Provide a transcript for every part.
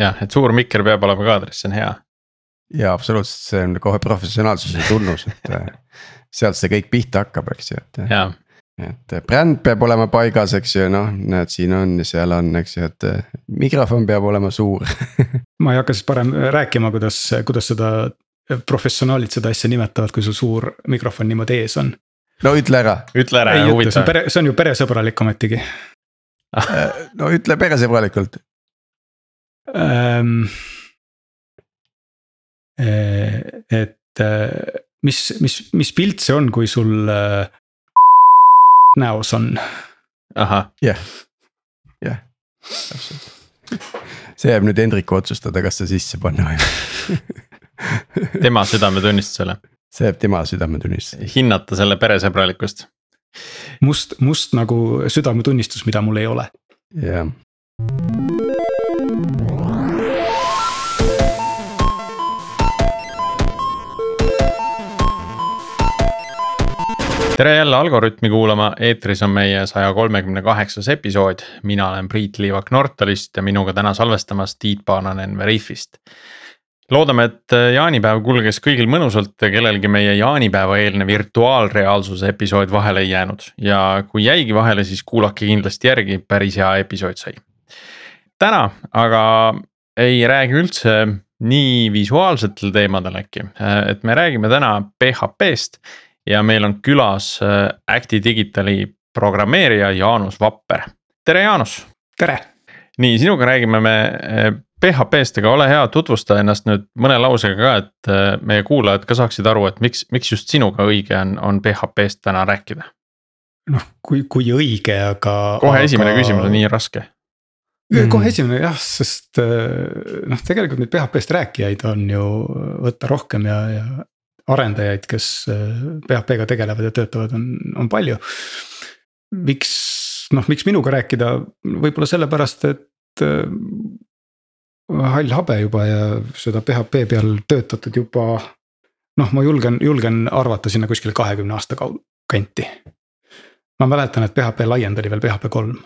jah, et suur mikker peab olema kaadris, see on hea. ja absoluutselt, see on kohe professionaalsuse tunnus, et äh, sealt see kõik pihta hakkab, eks ju, et. et bränd peab olema paigas, eks ju, noh, näed, siin on ja seal on, eks ju, et mikrofon peab olema suur ma ei hakka siis parem rääkima, kuidas, kuidas seda professionaalid seda asja nimetavad, kui sul suur mikrofon niimoodi ees on. no ütle ära. ütle ära huvitav. see on ju peresõbralik ometigi no ütle peresõbralikult. Et äh, mis, mis, mis pilt see on, kui sul äh, näos on? ahah. jah, jah, täpselt. see jääb nüüd Hendriku otsustada, kas see sisse panna või tema südametunnistusele. see jääb tema südametunnistusele. hinnata selle peresõbralikkust. must, must nagu südametunnistus, mida mul ei ole. jah tere jälle Algorütmi kuulama, eetris on meie saja kolmekümne kaheksas episood. mina olen Priit Liivak Nortalist ja minuga täna salvestamas Tiit Paananen Veriffist. loodame, et jaanipäev kulges kõigil mõnusalt ja kellelgi meie jaanipäeva eelne virtuaalreaalsuse episood vahele ei jäänud. ja kui jäigi vahele, siis kuulake kindlasti järgi, päris hea episood sai. täna aga ei räägi üldse nii visuaalsetel teemadel äkki, et me räägime täna PHP-st ja meil on külas äh, Acti Digitali programmeerija Jaanus Vapper, tere Jaanus. tere. nii, sinuga räägime me PHP-st, äh, aga ole hea, tutvusta ennast nüüd mõne lausega ka, et äh, meie kuulajad ka saaksid aru, et miks, miks just sinuga õige on, on PHP-st täna rääkida. noh, kui, kui õige, aga. kohe aga... esimene küsimus on nii raske kohe esimene jah, sest noh, tegelikult neid PHP-st rääkijaid on ju võtta rohkem ja, ja arendajaid, kes PHP-ga äh, tegelevad ja töötavad, on, on palju. miks, noh, miks minuga rääkida, võib-olla sellepärast, et äh, hall habe juba ja seda PHP peal töötatud juba. noh, ma julgen, julgen arvata sinna kuskile kahekümne aasta kanti. ma mäletan, et PHP laiend oli veel PHP kolm.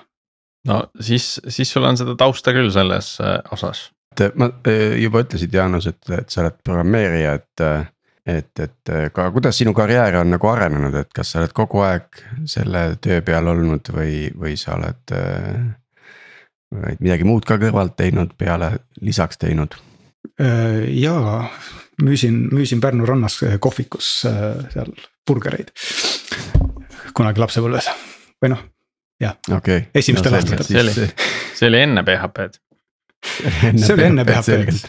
no siis, siis sul on seda tausta küll selles äh, osas. et ma juba ütlesid, Jaanus, et, et sa oled programmeerija, et et, et ka kuidas sinu karjäär on nagu arenenud, et kas sa oled kogu aeg selle töö peal olnud või, või sa oled äh,. midagi muud ka kõrvalt teinud, peale, lisaks teinud? Äh, jaa, müüsin, müüsin Pärnu rannas äh, kohvikus äh, seal burgereid. kunagi lapsepõlves või noh, jah okay.. esimestel no, aastatel. see oli, see oli enne PHP-d. see oli enne PHP-d.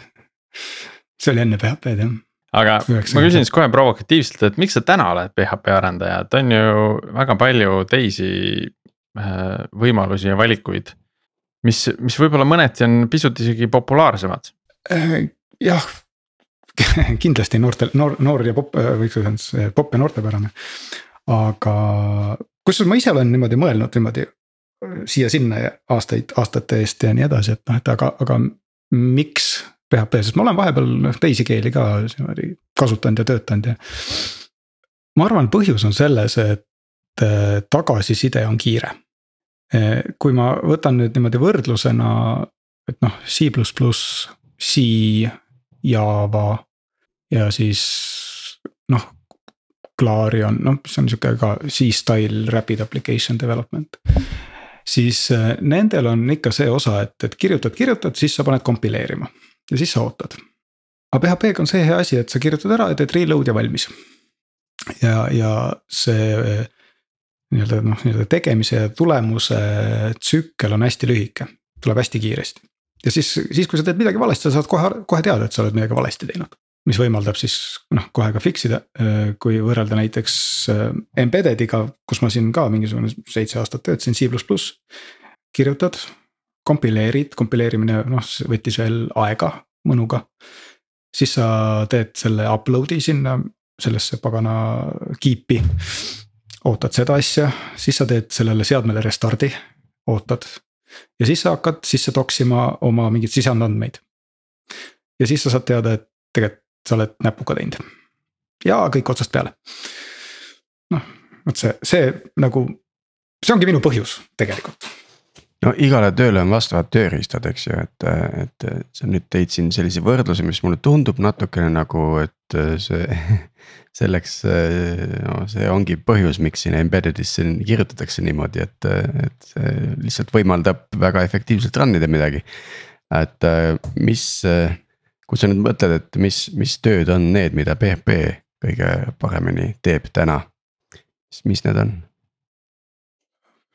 see oli enne PHP-d jah aga ma küsin siis kohe provokatiivselt, et miks sa täna oled PHP arendaja, et on ju väga palju teisi äh, võimalusi ja valikuid. mis, mis võib-olla mõneti on pisut isegi populaarsemad. Äh, jah, kindlasti noortel, noor, noor ja popp, äh, võiks öelda popp ja noortepärane. aga kusjuures ma ise olen niimoodi mõelnud niimoodi siia-sinna aastaid, aastate eest ja nii edasi, et noh, et aga, aga miks PHP, sest ma olen vahepeal noh teisi keeli ka niimoodi kasutanud ja töötanud ja. ma arvan, põhjus on selles, et äh, tagasiside on kiire. Kui ma võtan nüüd niimoodi võrdlusena, et noh, C, C, Java ja siis noh. Clarion, noh, mis on sihuke ka C-style rapid application development siis äh, nendel on ikka see osa, et, et kirjutad, kirjutad, siis sa paned kompileerima ja siis sa ootad. aga PHP-ga on see hea asi, et sa kirjutad ära ja teed reload ja valmis. ja, ja see nii-öelda noh, nii-öelda tegemise ja tulemuse tsükkel on hästi lühike, tuleb hästi kiiresti. ja siis, siis kui sa teed midagi valesti, sa saad kohe, kohe teada, et sa oled midagi valesti teinud. mis võimaldab siis noh, kohe ka fix ida, kui võrrelda näiteks äh, embedded'iga, kus ma siin ka mingisugune seitse aastat töötasin, C++. kirjutad, kompileerid, kompileerimine noh, võttis veel aega mõnuga. siis sa teed selle upload'i sinna sellesse pagana keep'i. ootad seda asja, siis sa teed sellele seadmele restart'i, ootad. ja siis sa hakkad sisse toksima oma mingeid sisendandmeid. ja siis sa saad teada, et tegelikult sa oled näpuga teinud. ja kõik otsast peale. noh, vot see, see nagu, see ongi minu põhjus tegelikult no igale tööle on vastavad tööriistad, eks ju, et, et sa nüüd tõid siin sellise võrdluse, mis mulle tundub natukene nagu, et see. selleks, no see ongi põhjus, miks siin embedded'isse kirjutatakse niimoodi, et, et see lihtsalt võimaldab väga efektiivselt run ida midagi. et mis, kui sa nüüd mõtled, et mis, mis tööd on need, mida PHP kõige paremini teeb täna, mis need on?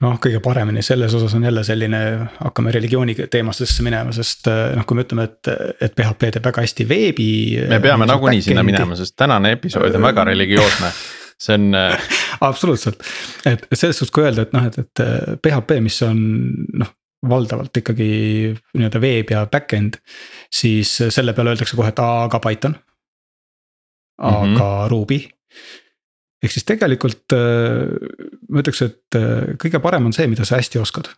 Noh, kõige paremini selles osas on jälle selline, hakkame religiooni teemastesse minema, sest eh, noh, kui me ütleme, et, et PHP teeb väga hästi veebi. me peame nagunii sinna minema, sest tänane episood on väga religioosne, see on eh, absoluutselt, et selles suhtes, kui öelda, et noh, et, et PHP, mis on noh valdavalt ikkagi nii-öelda veeb ja back-end, siis selle peale öeldakse kohe, et aga Python. aga mm -hmm. Ruby ehk siis tegelikult äh, ma ütleks, et äh, kõige parem on see, mida sa hästi oskad.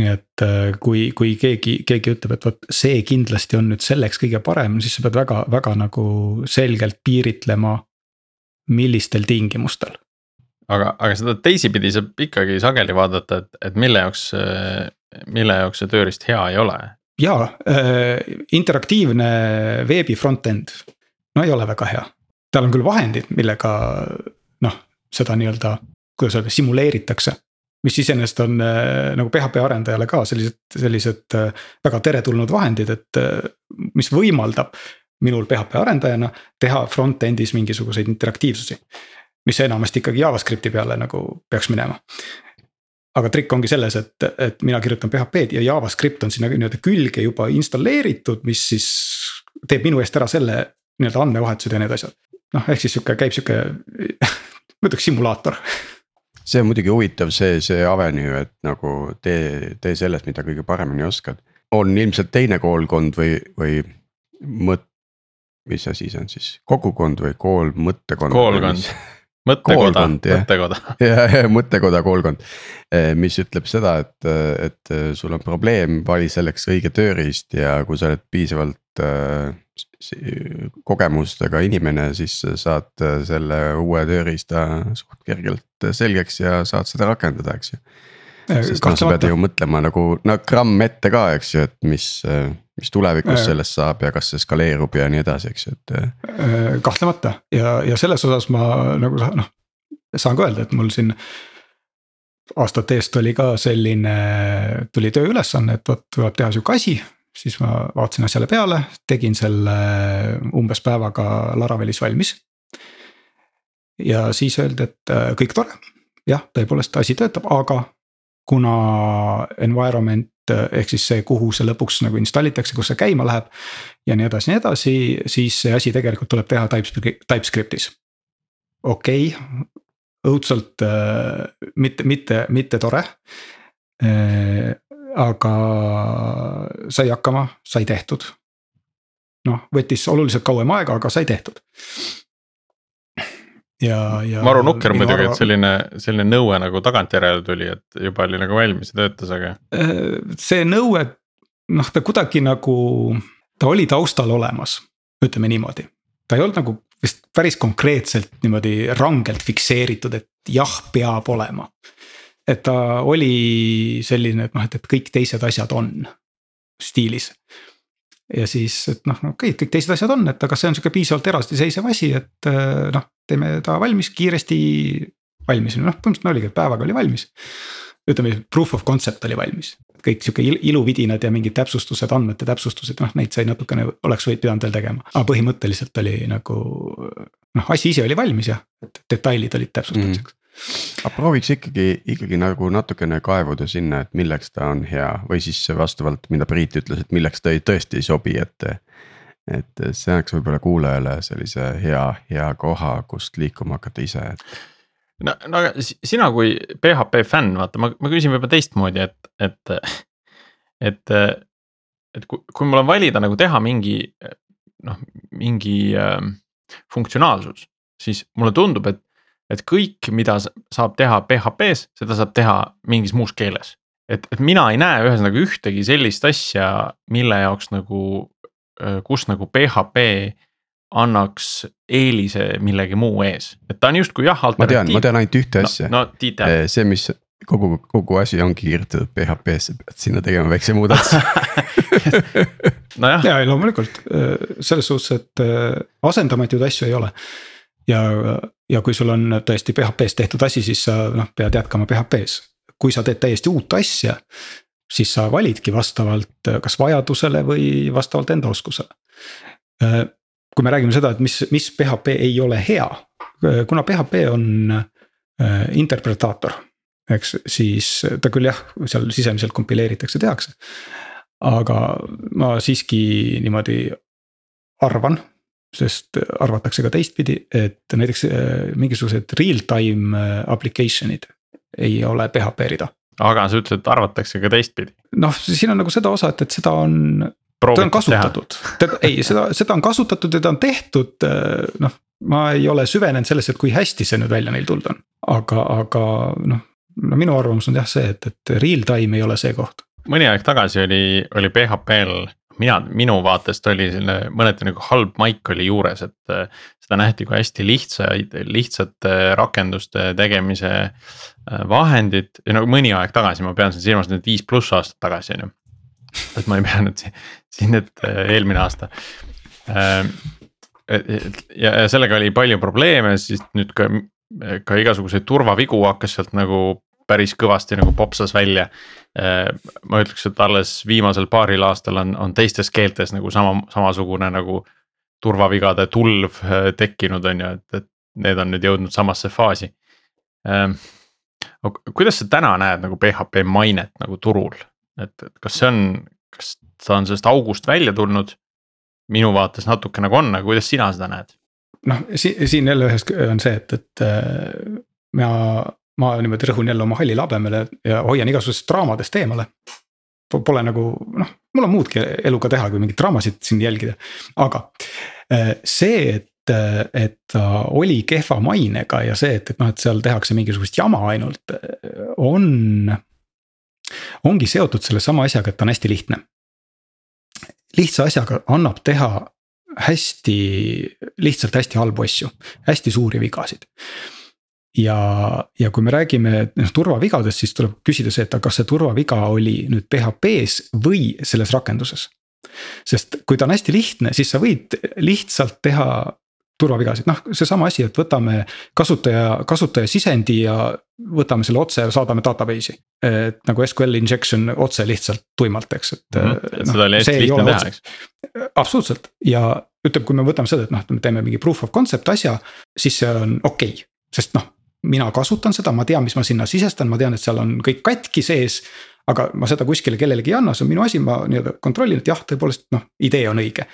et äh, kui, kui keegi, keegi ütleb, et vot see kindlasti on nüüd selleks kõige parem, siis sa pead väga, väga nagu selgelt piiritlema. millistel tingimustel. aga, aga seda teisipidi saab ikkagi sageli vaadata, et, et mille jaoks, mille jaoks see tööriist hea ei ole. jaa äh,, interaktiivne veebi front-end, no ei ole väga hea tal on küll vahendid, millega noh, seda nii-öelda, kuidas öelda, simuleeritakse. mis iseenesest on äh, nagu PHP arendajale ka sellised, sellised äh, väga teretulnud vahendid, et äh, mis võimaldab minul PHP arendajana teha front-end'is mingisuguseid interaktiivsusi. mis enamasti ikkagi JavaScripti peale nagu peaks minema aga trikk ongi selles, et, et mina kirjutan PHP-d ja JavaScript on sinna nii-öelda külge juba installeeritud, mis siis teeb minu eest ära selle nii-öelda andmevahetused ja need asjad noh, ehk siis sihuke käib sihuke, ma ütleks simulaator see on muidugi huvitav, see, see avenue, et nagu tee, tee sellest, mida kõige paremini oskad. on ilmselt teine koolkond või, või mõt-, mis asi see on siis, kogukond või kool, mõttekond? koolkond, mõttekoda, mõttekoda. ja, ja mõttekoda, koolkond, eh, mis ütleb seda, et, et sul on probleem, vali selleks õige tööriist ja kui sa oled piisavalt kogemustega inimene, siis saad selle uue tööriista suht kergelt selgeks ja saad seda rakendada, eks ju. Sest noh, sa pead ju mõtlema nagu no gramm ette ka, eks ju, et mis, mis tulevikus äh, sellest saab ja kas see skaleerub ja nii edasi, eks ju, et. Äh, kahtlemata ja, ja selles osas ma nagu noh, saan ka öelda, et mul siin aastate eest oli ka selline, tuli tööülesanne, et vot tuleb teha sihuke asi, siis ma vaatasin asjale peale, tegin selle umbes päevaga Laravelis valmis. ja siis öeldi, et äh, kõik tore, jah, tõepoolest asi töötab, aga kuna environment ehk siis see, kuhu see lõpuks nagu installitakse, kus see käima läheb. ja nii edasi, nii edasi, siis see asi tegelikult tuleb teha TypeScriptis. okei okay,, õudselt äh, mitte, mitte, mitte tore äh, aga sai hakkama, sai tehtud. noh, võttis oluliselt kauem aega, aga sai tehtud. Ja, ja. maru nukker muidugi, et selline, selline nõue nagu tagantjärele tuli, et juba oli nagu valmis ja töötas, aga. Äh, see nõue, noh, ta kuidagi nagu, ta oli taustal olemas, ütleme niimoodi. ta ei olnud nagu vist päris konkreetselt niimoodi rangelt fikseeritud, et jah, peab olema et ta oli selline, et noh, et, et kõik teised asjad on stiilis. Ja siis, et noh, okei okay,, kõik teised asjad on, et aga see on sihuke piisavalt eraldiseisev asi, et eh, noh, teeme ta valmis kiiresti valmis, noh põhimõtteliselt oligi, et päevaga oli valmis. ütleme, proof of concept oli valmis, kõik sihuke iluvidinad ja mingid täpsustused, andmete täpsustused, noh neid sai natukene, oleks võinud pidanud veel tegema, aga põhimõtteliselt oli nagu. noh, asi ise oli valmis jah, et detailid olid täpsustamiseks mm aga prooviks ikkagi, ikkagi nagu natukene kaevuda sinna, et milleks ta on hea või siis vastavalt, mida Priit ütles, et milleks ta ei, tõesti ei sobi, et. et see annaks võib-olla kuulajale sellise hea, hea koha, kust liikuma hakata ise, et. no, no aga sina kui PHP fänn, vaata, ma, ma küsin võib-olla teistmoodi, et, et, et. et kui, kui mul on valida nagu teha mingi noh, mingi äh, funktsionaalsus, siis mulle tundub, et et kõik, mida saab teha PHP-s, seda saab teha mingis muus keeles. et, et mina ei näe ühesõnaga ühtegi sellist asja, mille jaoks nagu, kus nagu PHP annaks eelise millegi muu ees, et ta on justkui jah. ma tean, ma tean ainult ühte asja no, no, see, mis, kogu, kogu asi ongi kirjutatud PHP-sse, pead sinna tegema väikse muudatuse nojah, ja ei, loomulikult selles suhtes, et asendamatuid asju ei ole. Ja, ja kui sul on tõesti PHP-s tehtud asi, siis sa noh, pead jätkama PHP-s. kui sa teed täiesti uut asja, siis sa validki vastavalt äh, kas vajadusele või vastavalt enda oskusele. kui me räägime seda, et mis, mis PHP ei ole hea, kuna PHP on interpretaator eks, siis ta küll jah, seal sisemiselt kompileeritakse, tehakse aga ma siiski niimoodi arvan, sest arvatakse ka teistpidi, et näiteks äh, mingisugused real-time äh, application'id ei ole PHP rida. aga sa ütled, et arvatakse ka teistpidi. noh, siin on nagu seda osa, et, et seda on, seda on kasutatud, ei, seda, seda on kasutatud ja ta on tehtud, äh, noh. ma ei ole süvenenud sellesse, et kui hästi see nüüd välja neil tulnud on, aga, aga noh, no minu arvamus on jah see, et, et real time ei ole see koht mõni aeg tagasi oli, oli PHP-l, mina, minu vaatest oli selline mõneti nagu halb maik oli juures, et. Äh, seda nähti kui hästi lihtsaid, lihtsate rakenduste tegemise äh, vahendit ja no mõni aeg tagasi, ma pean siin silmas nüüd viis pluss aastat tagasi on ju. et ma ei pea nüüd siin, siin nüüd äh, eelmine aasta ja, ja sellega oli palju probleeme, siis nüüd ka, ka igasuguseid turvavigu hakkas sealt nagu päris kõvasti nagu popsas välja. Äh, ma ütleks, et alles viimasel paaril aastal on, on teistes keeltes nagu sama, samasugune nagu turvavigade tulv äh, tekkinud, on ju, et, et need on nüüd jõudnud samasse faasi. Ähm, kuidas sa täna näed nagu PHP mainet nagu turul, et, et kas see on, kas ta on sellest august välja tulnud? minu vaates natuke nagu on, aga kuidas sina seda näed? noh, siin, siin jälle ühes on see, et, et äh, ma niimoodi rõhun jälle oma hallile habemele ja hoian igasugusest draamadest eemale. Pole nagu noh, mul on muudki eluga teha, kui mingeid draamasid siin jälgida, aga äh, see, et et ta oli kehva mainega ja see, et, et noh, et seal tehakse mingisugust jama ainult, on. ongi seotud sellesama asjaga, et ta on hästi lihtne. lihtsa asjaga annab teha hästi, lihtsalt hästi halbu asju, hästi suuri vigasid ja, ja kui me räägime noh turvavigadest, siis tuleb küsida see, et kas see turvaviga oli nüüd PHP-s või selles rakenduses. sest kui ta on hästi lihtne, siis sa võid lihtsalt teha turvavigasid, noh, seesama asi, et võtame kasutaja, kasutaja sisendi ja võtame selle otse ja saadame database'i. et nagu SQL injection otse lihtsalt tuimalt, eks, et mm. -hmm. et no, seda oli hästi lihtne teha, eks. absoluutselt ja ütleme, kui me võtame seda, et noh, me teeme mingi proof of concept asja, siis see on okei okay sest noh, mina kasutan seda, ma tean, mis ma sinna sisestan, ma tean, et seal on kõik katki sees. aga ma seda kuskile kellelegi ei anna, see on minu asi, ma nii-öelda kontrollin, et jah, tõepoolest noh, idee on õige.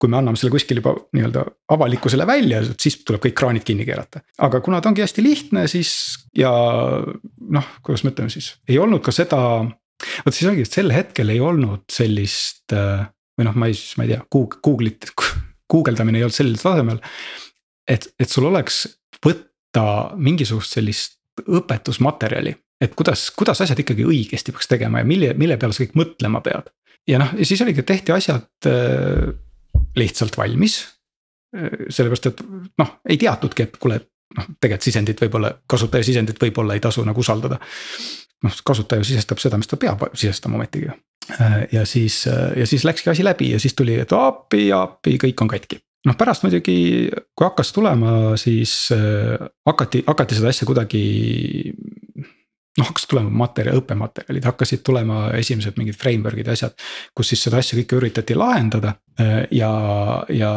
kui me anname selle kuskil juba nii-öelda avalikkusele välja, siis tuleb kõik kraanid kinni keerata. aga kuna ta ongi hästi lihtne, siis ja noh, kuidas me ütleme siis, ei olnud ka seda. vot siis ongi, et sel hetkel ei olnud sellist või noh, ma ei, ma ei tea, Google'it, guugeldamine ei olnud sellisel tasemel. et, et sul oleks võtta võtta mingisugust sellist õpetusmaterjali. et kuidas, kuidas asjad ikkagi õigesti peaks tegema ja mille, mille peale sa kõik mõtlema pead. ja noh, ja siis oligi, tehti asjad äh, lihtsalt valmis. Äh, sellepärast, et noh, ei teatudki, et kuule, noh, tegelikult sisendit võib-olla, kasutaja sisendit võib-olla ei tasu nagu usaldada. noh, kasutaja sisestab seda, mis ta peab sisestama ometigi äh, ja siis, ja siis läkski asi läbi ja siis tuli, et appi, appi, kõik on katki noh, pärast muidugi, kui hakkas tulema, siis äh, hakati, hakati seda asja kuidagi. noh, hakkasid tulema materjal, õppematerjalid, hakkasid tulema esimesed mingid framework'id ja asjad. kus siis seda asja kõike üritati lahendada äh, ja, ja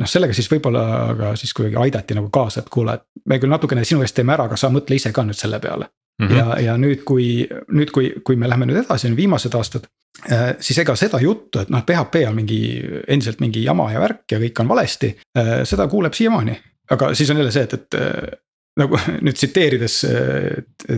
noh, sellega siis võib-olla ka siis kuidagi aidati nagu kaasa, et kuule, et me küll natukene sinu eest teeme ära, aga sa mõtle ise ka nüüd selle peale mm. -hmm. ja, ja nüüd, kui, nüüd, kui, kui me läheme nüüd edasi, viimased aastad. Äh, siis ega seda juttu, et noh, PHP on mingi endiselt mingi jama ja värk ja kõik on valesti, äh, seda kuuleb siiamaani. aga siis on jälle see, et, et äh, nagu nüüd tsiteerides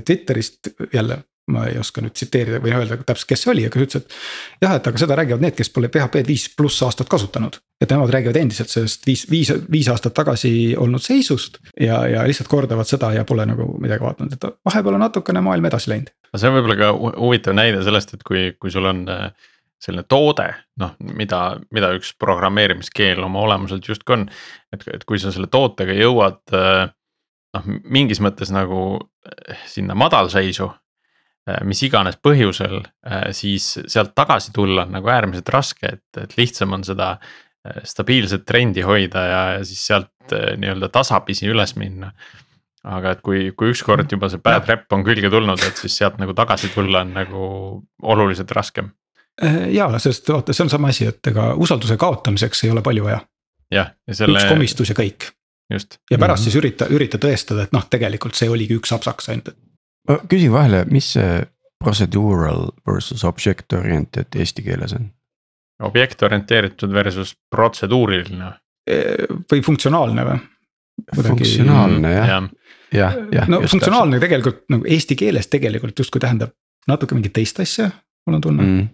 Twitterist jälle ma ei oska nüüd tsiteerida või öelda täpselt, kes see oli, aga ütles, et. jah, et aga seda räägivad need, kes pole PHP-d viis pluss aastat kasutanud. et nemad räägivad endiselt sellest viis, viis, viis aastat tagasi olnud seisust. ja, ja lihtsalt kordavad seda ja pole nagu midagi vaadanud, et vahepeal on natukene maailm edasi läinud. no see on võib-olla ka huvitav näide sellest, et kui, kui sul on äh, selline toode, noh, mida, mida üks programmeerimiskeel oma olemuselt justkui on. et, et kui sa selle tootega jõuad äh, noh, mingis mõttes nagu eh, sinna madalseisu. Mis iganes põhjusel, siis sealt tagasi tulla on nagu äärmiselt raske, et, et lihtsam on seda stabiilset trendi hoida ja, ja siis sealt nii-öelda tasapisi üles minna aga et kui, kui ükskord juba see bad rep on külge tulnud, et siis sealt nagu tagasi tulla on nagu oluliselt raskem. Äh, ja, sest vaata, see on sama asi, et ega usalduse kaotamiseks ei ole palju vaja. jah, ja selle. üks komistus ja kõik. ja pärast mm -hmm. siis ürita, ürita tõestada, et noh, tegelikult see oligi üks apsaks ainult, et. Ma küsin vahele, mis see procedural versus object oriented eesti keeles on? objekt orienteeritud versus protseduuriline. või funktsionaalne või? funktsionaalne jah ja., jah, jah. no funktsionaalne täpselt. tegelikult nagu eesti keeles tegelikult justkui tähendab natuke mingit teist asja, mul on tunne mm..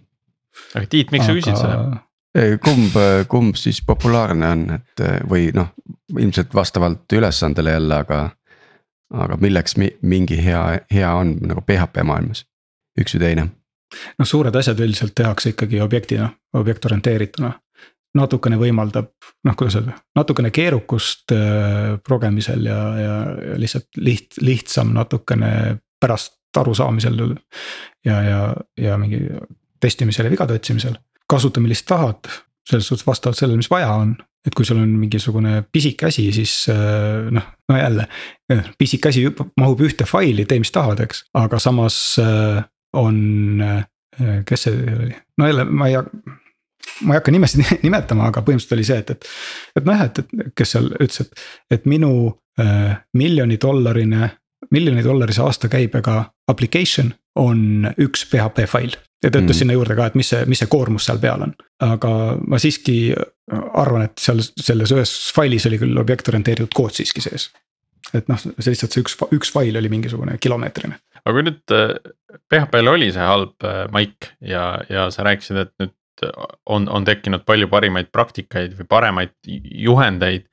aga Tiit, miks Aga... sa küsid seda? kumb, kumb siis populaarne on, et või noh, ilmselt vastavalt ülesandele jälle, aga. Aga milleks mingi hea, hea on nagu PHP maailmas, üks või teine? noh, suured asjad üldiselt tehakse ikkagi objektina, objektorienteerituna natukene võimaldab, noh, kuidas öelda, natukene keerukust äh, progemisel ja, ja, ja lihtsalt liht-, lihtsam natukene pärast arusaamisel. ja, ja, ja mingi testimisel ja vigade otsimisel, kasuta millist tahad, selles suhtes vastavalt sellele, mis vaja on. Et kui sul on mingisugune pisike asi, siis äh, noh, no jälle, pisike asi mahub ühte faili, tee mis tahad, eks, aga samas äh, on, kes see oli, no jälle ma ei ma ei hakka nimesid nimetama, aga põhimõtteliselt oli see, et, et. et nojah, et, et kes seal ütles, et, et minu äh, miljoni dollarine, miljoni dollarise aastakäibega application on üks PHP fail. ja ta ütles mm. sinna juurde ka, et mis see, mis see koormus seal peal on, aga ma siiski arvan, et seal selles ühes failis oli küll objektorienteeritud kood siiski sees. et noh, see lihtsalt see üks, üks fail oli mingisugune kilomeetrine aga kui nüüd PHP-l äh, oli see halb äh, maik ja, ja sa rääkisid, et nüüd on, on tekkinud palju parimaid praktikaid või paremaid juhendeid.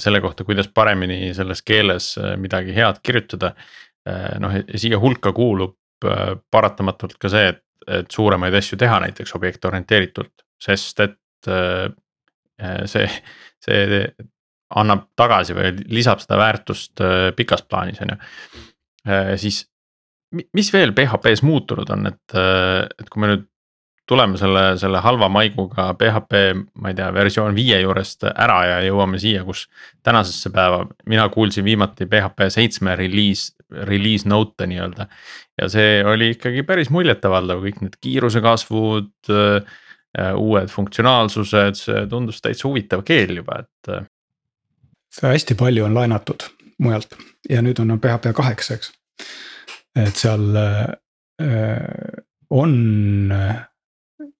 selle kohta, kuidas paremini selles keeles äh, midagi head kirjutada. Noh, siia hulka kuulub paratamatult ka see, et, et suuremaid asju teha näiteks objektorienteeritult, sest et see, see annab tagasi või lisab seda väärtust pikas plaanis, on ju. siis mis veel PHP-s muutunud on, et, et kui me nüüd tuleme selle, selle halva maiguga PHP, ma ei tea, versioon viie juurest ära ja jõuame siia, kus tänasesse päeva, mina kuulsin viimati PHP seitsme release, release note'e nii-öelda. ja see oli ikkagi päris muljetavaldav, kõik need kiiruse kasvud, äh, uued funktsionaalsused, see tundus täitsa huvitav keel juba, et. Äh. see hästi palju on laenatud mujalt ja nüüd on PHP kaheksa, eks. et seal äh, on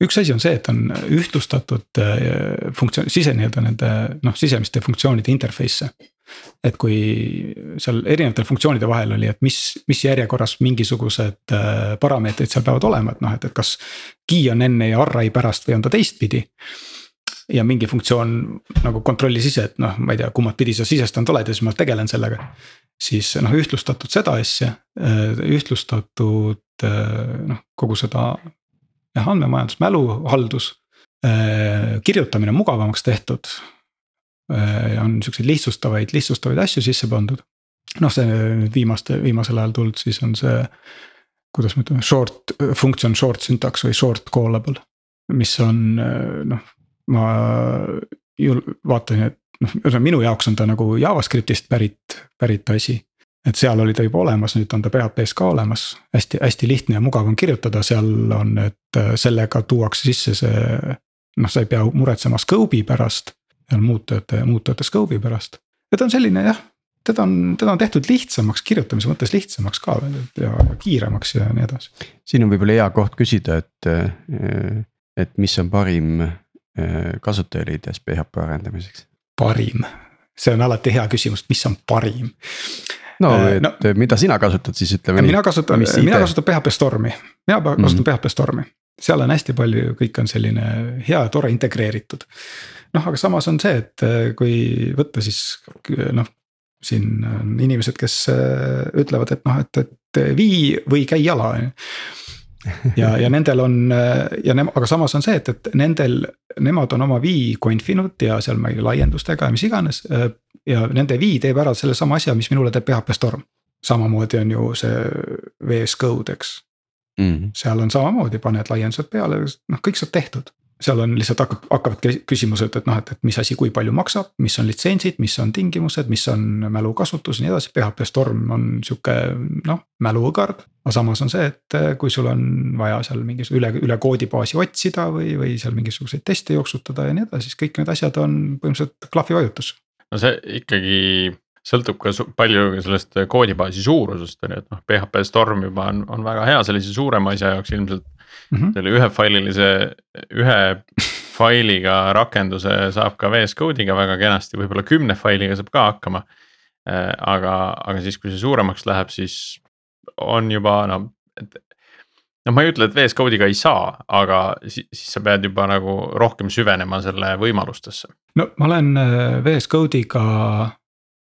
üks asi on see, et on ühtlustatud äh, funktsioon, sise nii-öelda nende noh, sisemiste funktsioonide interface'e. et kui seal erinevatel funktsioonide vahel oli, et mis, mis järjekorras mingisugused äh, parameetrid seal peavad olema, et noh, et, et kas. key on enne ja array pärast või on ta teistpidi. ja mingi funktsioon nagu kontrollis ise, et noh, ma ei tea, kummat pidi sa sisestanud oled ja siis ma tegelen sellega. siis noh, ühtlustatud seda asja, äh, ühtlustatud noh, kogu seda jah, andmemajandus, mäluhaldus, äh, kirjutamine mugavamaks tehtud. Äh, on siukseid lihtsustavaid, lihtsustavaid asju sisse pandud. noh, see nüüd viimaste, viimasel ajal tulnud, siis on see. kuidas me ütleme, short, function short syntax või short callable. mis on noh, ma jul-, vaatan, et noh, ühesõnaga minu jaoks on ta nagu JavaScriptist pärit, pärit asi et seal oli ta juba olemas, nüüd on ta PHP-s ka olemas, hästi, hästi lihtne ja mugav on kirjutada, seal on, et äh, sellega tuuakse sisse see. noh, sa ei pea muretsema scope'i pärast, muutujate, muutujate scope'i pärast, et on selline jah. teda on, teda on tehtud lihtsamaks, kirjutamise mõttes lihtsamaks ka ja, ja kiiremaks ja nii edasi. siin on võib-olla hea koht küsida, et, äh, et mis on parim äh, kasutajaliides PHP arendamiseks? parim, see on alati hea küsimus, mis on parim no, äh, et no, mida sina kasutad siis ütleme. mina kasutan, mina kasutan PHP Stormi, mina kasutan mm -hmm. PHP Stormi, seal on hästi palju, kõik on selline hea tore integreeritud. noh, aga samas on see, et äh, kui võtta siis noh, siin on inimesed, kes äh, ütlevad, et noh, et, et vii või käi jala on ju ja, ja nendel on ja nem-, aga samas on see, et, et nendel, nemad on oma vii conf'inud ja seal mingi laiendustega ja mis iganes. Ja nende vii teeb ära sellesama asja, mis minule teeb PHP Storm. samamoodi on ju see VS Code, eks mm. -hmm. seal on samamoodi, paned laiendused peale, noh, kõik saab tehtud seal on lihtsalt hakkab, hakkavad küsimused, et noh, et, et mis asi, kui palju maksab, mis on litsentsid, mis on tingimused, mis on mälu kasutus ja nii edasi, PHP Storm on sihuke noh, mäluõgard. aga samas on see, et eh, kui sul on vaja seal mingis üle, üle koodibaasi otsida või, või seal mingisuguseid teste jooksutada ja nii edasi, siis kõik need asjad on põhimõtteliselt klahvi vajutus. No see ikkagi sõltub ka palju sellest koodibaasi suurusest on ju, et noh, PHP Storm juba on, on väga hea sellise suurema asja jaoks ilmselt mm -hmm. selle ühefaililise, ühe failiga rakenduse saab ka VS Code'iga väga kenasti, võib-olla kümne failiga saab ka hakkama. Äh, aga, aga siis, kui see suuremaks läheb, siis on juba no, et noh, ma ei ütle, et VS Code'iga ei saa, aga siis, siis sa pead juba nagu rohkem süvenema selle võimalustesse. no ma olen äh, VS Code'iga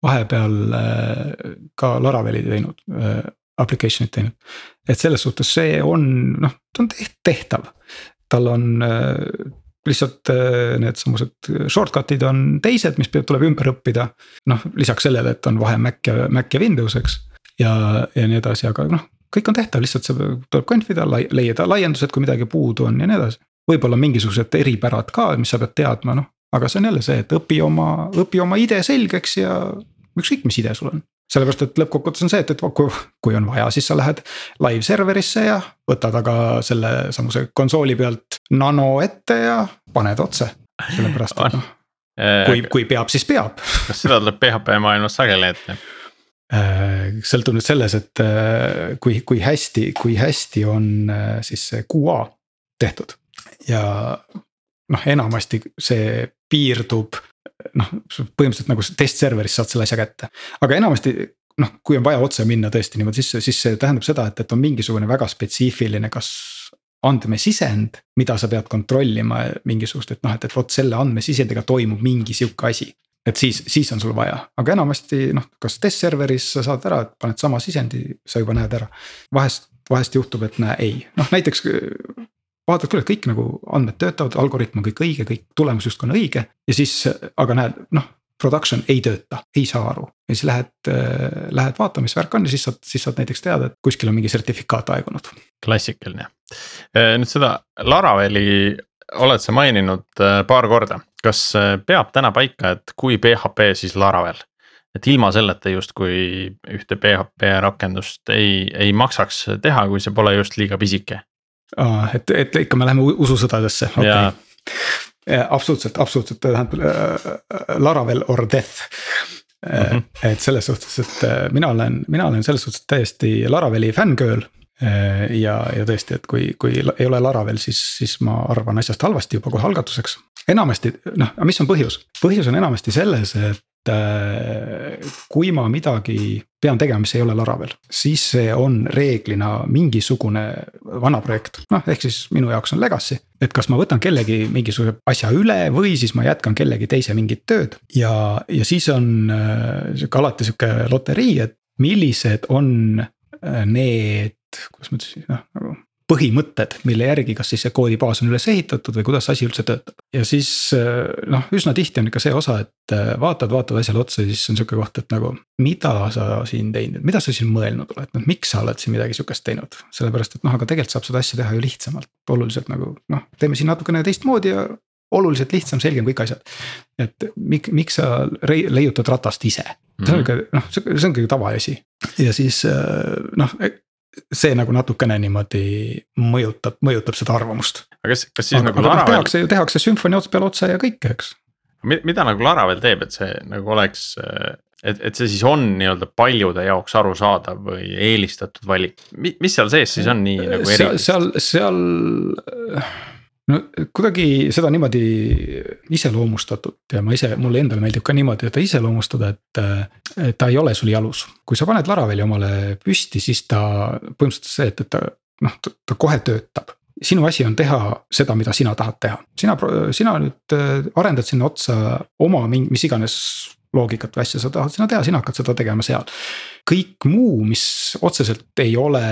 vahepeal äh, ka Laraveli teinud application'it teinud. et selles suhtes see on noh, ta on tehtav, tal on äh, lihtsalt äh, needsamused shortcut'id on teised, mis peab, tuleb ümber õppida. noh, lisaks sellele, et on vahe Mac ja, Mac ja Windows, eks. ja, ja nii edasi, aga noh, kõik on tehtav, lihtsalt see tuleb confida, leida laiendused, kui midagi puudu on ja nii edasi. võib-olla mingisugused eripärad ka, mis sa pead teadma, noh, aga see on jälle see, et õpi oma, õpi oma ide selgeks ja ükskõik, mis ide sul on sellepärast, et lõppkokkuvõttes on see, et, et kui, kui on vaja, siis sa lähed live server'isse ja võtad aga selle samuse konsooli pealt nano ette ja paned otse. sellepärast, et noh, kui, kui peab, siis peab. kas seda tuleb PHP maailmas sageli ette? Äh, sõltub nüüd selles, et äh, kui, kui hästi, kui hästi on äh, siis see QA tehtud ja noh, enamasti see piirdub noh, põhimõtteliselt nagu test server'ist saad selle asja kätte, aga enamasti noh, kui on vaja otse minna tõesti niimoodi sisse, siis see tähendab seda, et, et on mingisugune väga spetsiifiline, kas andmesisend, mida sa pead kontrollima mingisugust, et noh, et, et vot selle andmesisendiga toimub mingi sihuke asi. Et siis, siis on sul vaja, aga enamasti noh, kas test server'is sa saad ära, et paned sama sisendi, sa juba näed ära. vahest, vahest juhtub, et näe ei, noh näiteks vaatad küll, et kõik nagu andmed töötavad, algoritm on kõik õige, kõik tulemus justkui on õige ja siis, aga näed, noh. Production ei tööta, ei saa aru ja siis lähed äh,, lähed vaatama, mis värk on ja siis saad, siis saad näiteks teada, et kuskil on mingi sertifikaat aegunud. klassikaline, nüüd seda Laraveli oled sa maininud äh, paar korda, kas äh, peab täna paika, et kui PHP, siis Laravel? et ilma selleta justkui ühte PHP rakendust ei, ei maksaks teha, kui see pole just liiga pisike aa, et, et ikka me läheme ususõdadesse, okei okay.. absoluutselt, absoluutselt tähendab äh, Laravel or death mm. -hmm. et selles suhtes, et äh, mina olen, mina olen selles suhtes täiesti Laraveli fänngirl äh, ja, ja tõesti, et kui, kui ei ole Laravel, siis, siis ma arvan asjast halvasti juba kohe algatuseks. enamasti noh, aga mis on põhjus? põhjus on enamasti selles, et Äh, kui ma midagi pean tegema, mis ei ole Laravel, siis see on reeglina mingisugune vana projekt, noh ehk siis minu jaoks on legacy. et kas ma võtan kellegi mingisuguse asja üle või siis ma jätkan kellegi teise mingit tööd ja, ja siis on äh, sihuke alati sihuke loterii, et millised on äh, need, kuidas ma ütlesin, noh nagu põhimõtted, mille järgi, kas siis see koodibaas on üles ehitatud või kuidas asi üldse töötab. ja siis äh, noh, üsna tihti on ikka see osa, et äh, vaatad, vaatad asjale otsa ja siis on sihuke koht, et nagu. mida sa siin teinud, mida sa siin mõelnud oled, noh miks sa oled siin midagi sihukest teinud, sellepärast et noh, aga tegelikult saab seda asja teha ju lihtsamalt, oluliselt nagu noh, teeme siin natukene teistmoodi ja oluliselt lihtsam, selgem kõik asjad. et mik-, miks sa leiutad ratast ise, see on ikka noh, see on kõige tavaasi ja siis äh, noh see nagu natukene niimoodi mõjutab, mõjutab seda arvamust. aga kas, kas siis aga, nagu noh, Laravel. tehakse ju, tehakse sümfonia ots peale otsa ja kõike, eks. mida nagu Laravel teeb, et see nagu oleks, et, et see siis on nii-öelda paljude jaoks arusaadav või eelistatud valik, mis seal sees siis on nii nagu erilist? seal, seal, seal no kuidagi seda niimoodi iseloomustatud ja ma ise, mulle endale meeldib ka niimoodi, et iseloomustada, et ta ei ole sul jalus. kui sa paned Laraveli omale püsti, siis ta põhimõtteliselt see, et, et ta noh, ta kohe töötab sinu asi on teha seda, mida sina tahad teha, sina, sina nüüd äh, arendad sinna otsa oma mingi, mis iganes loogikat või asja sa tahad sinna teha, sina hakkad seda tegema seal. kõik muu, mis otseselt ei ole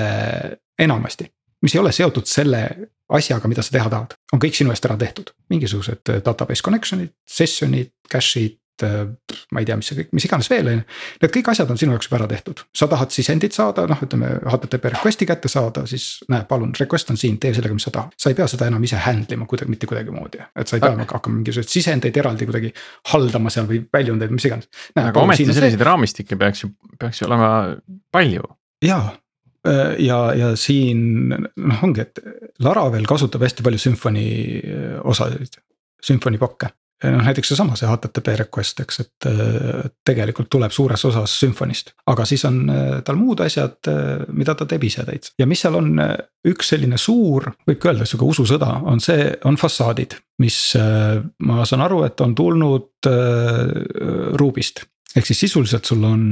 enamasti, mis ei ole seotud selle asjaga, mida sa teha tahad, on kõik sinu eest ära tehtud. mingisugused äh, database connection'id, session'id, cache'id, äh, ma ei tea, mis see kõik, mis iganes veel on ju. Need kõik asjad on sinu jaoks juba ära tehtud, sa tahad sisendit saada, noh, ütleme HTTP request'i kätte saada, siis näe, palun, request on siin, tee sellega, mis sa tahad. sa ei pea seda enam ise handle ima kuidagi, mitte kuidagimoodi, et sa ei pea okay. hakkama mingisuguseid sisendeid eraldi kuidagi haldama seal või väljundeid, mis iganes. aga ometi selliseid raamistikke peaks ju, peaks ju olema palju. jaa ja, ja siin noh, ongi, et Laravel kasutab hästi palju Symfony äh, osasid, Symfony pakke. noh näiteks seesama see HTTP request, eks, et tegelikult tuleb suures osas Symphony'st, aga siis on äh, tal muud asjad, mida ta teeb ise täitsa. ja mis seal on üks selline suur, võibki öelda sihuke ususõda, on see, on fassaadid, mis ma saan aru, et on tulnud Ruby'st. ehk siis sisuliselt sul on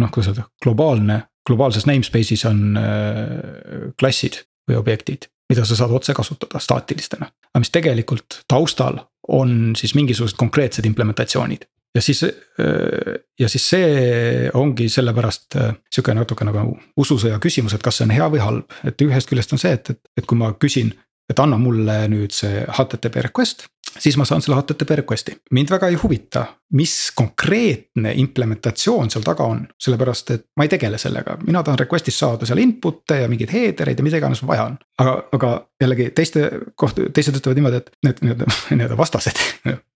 noh, kuidas öelda, globaalne globaalses namespace'is on äh, klassid või objektid, mida sa saad otse kasutada staatilistena. aga mis tegelikult taustal on siis mingisugused konkreetsed implementatsioonid. ja siis, äh, ja siis see ongi sellepärast äh, sihuke natuke nagu ususõja küsimus, et kas see on hea või halb, et ühest küljest on see, et, et, et kui ma küsin, et anna mulle nüüd see HTTP request siis ma saan selle HTTP request'i. mind väga ei huvita, mis konkreetne implementatsioon seal taga on, sellepärast et ma ei tegele sellega, mina tahan request'ist saada seal input'e ja mingeid header eid ja mida iganes vaja on. aga, aga jällegi teiste kohta, teised ütlevad niimoodi, et need nii-öelda, nii-öelda vastased,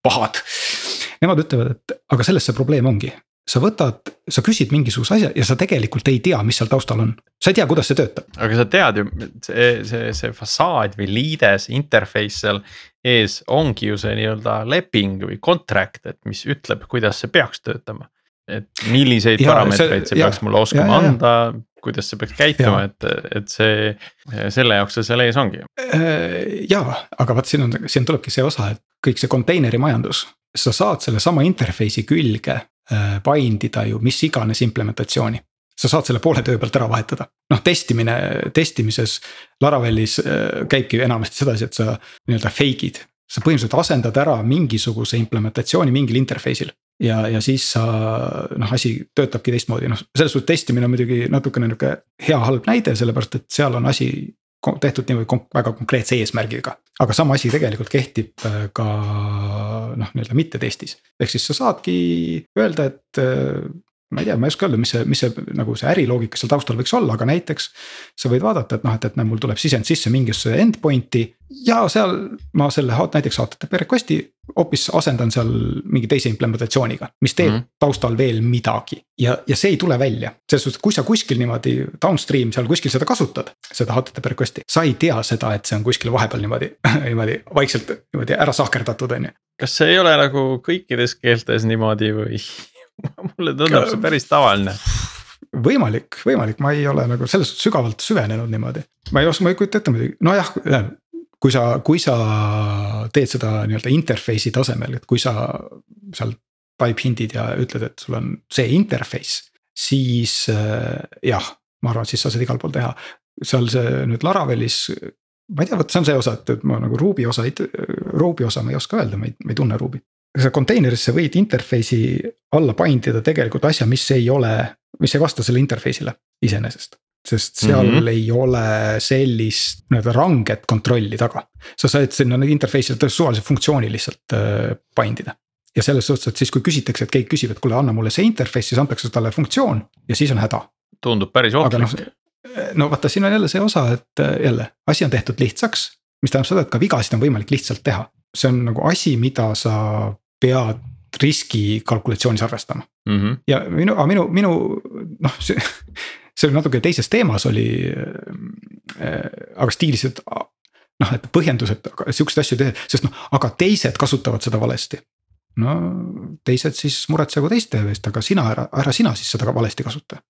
pahad. Nemad ütlevad, et aga selles see probleem ongi, sa võtad, sa küsid mingisuguse asja ja sa tegelikult ei tea, mis seal taustal on, sa ei tea, kuidas see töötab. aga sa tead ju, see, see, see fassaad või liides, interface seal ees ongi ju see nii-öelda leping või contract, et mis ütleb, kuidas see peaks töötama. et milliseid ja, parameetreid see, see ja, peaks mulle oskama ja, ja, anda, kuidas see peaks käituma, et, et see, selle jaoks see seal ees ongi. Äh, ja, aga vaat siin on, siin tulebki see osa, et kõik see konteineri majandus, sa saad sellesama interface'i külge äh, bind ida ju mis iganes implementatsiooni sa saad selle poole töö pealt ära vahetada. noh, testimine, testimises Laravelis äh, käibki enamasti sedasi, et sa nii-öelda fake'id. sa põhimõtteliselt asendad ära mingisuguse implementatsiooni mingil interface'il. ja, ja siis sa noh, asi töötabki teistmoodi, noh selles suhtes testimine on muidugi natukene nihuke hea halb näide, sellepärast et seal on asi tehtud niimoodi konk väga konkreetse eesmärgiga. aga sama asi tegelikult kehtib äh, ka noh, nii-öelda mitte testis. ehk siis sa saadki öelda, et äh, ma ei tea, ma ei oska öelda, mis see, mis see nagu see äriloogika seal taustal võiks olla, aga näiteks. sa võid vaadata, et noh, et, et näe, mul tuleb sisend sisse mingisuguse endpoint'i ja seal ma selle näiteks HTTP request'i hoopis asendan seal mingi teise implementatsiooniga, mis teeb mm -hmm. taustal veel midagi. ja, ja see ei tule välja, selles suhtes, kui sa kuskil niimoodi downstream seal kuskil seda kasutad, seda HTTP request'i, sa ei tea seda, et see on kuskil vahepeal niimoodi niimoodi vaikselt niimoodi ära sahkerdatud, on ju. kas see ei ole nagu kõikides keeltes niimoodi või? mulle tundub see päris tavaline võimalik, võimalik, ma ei ole nagu selles suhtes sügavalt süvenenud niimoodi. ma ei oska, ma ei kujuta ette muidugi, nojah, kui sa, kui sa teed seda nii-öelda interface'i tasemel, et kui sa seal type hind'id ja ütled, et sul on see interface. siis äh, jah, ma arvan, siis sa saad igal pool teha, seal see nüüd Laravelis. ma ei tea, vot see on see osa, et, et ma nagu Ruby osa, Ruby osa ma ei oska öelda, ma ei, ma ei tunne Ruby't sa container'isse võid interface'i alla bind ida tegelikult asja, mis ei ole, mis ei vasta selle interface'ile iseenesest. sest seal mm -hmm. ei ole sellist nii-öelda ranget kontrolli taga. sa saad sinna interface'ile suvalise funktsiooni lihtsalt äh, bind ida. ja selles suhtes, et siis kui küsitakse, et keegi küsib, et kuule, anna mulle see interface, siis antakse talle funktsioon ja siis on häda. tundub päris ohtlik. no, no vaata, siin on jälle see osa, et äh, jälle asi on tehtud lihtsaks, mis tähendab seda, et ka vigasid on võimalik lihtsalt teha see on nagu asi, mida sa pead riskikalkulatsioonis arvestama mm. -hmm. ja minu, aga minu, minu noh, see, see oli natuke teises teemas oli äh,. aga stiilis, et noh, et põhjendus, et siukseid asju teha, sest noh, aga teised kasutavad seda valesti. no teised siis muretsegu teiste eest, aga sina ära, ära sina siis seda ka valesti kasuta.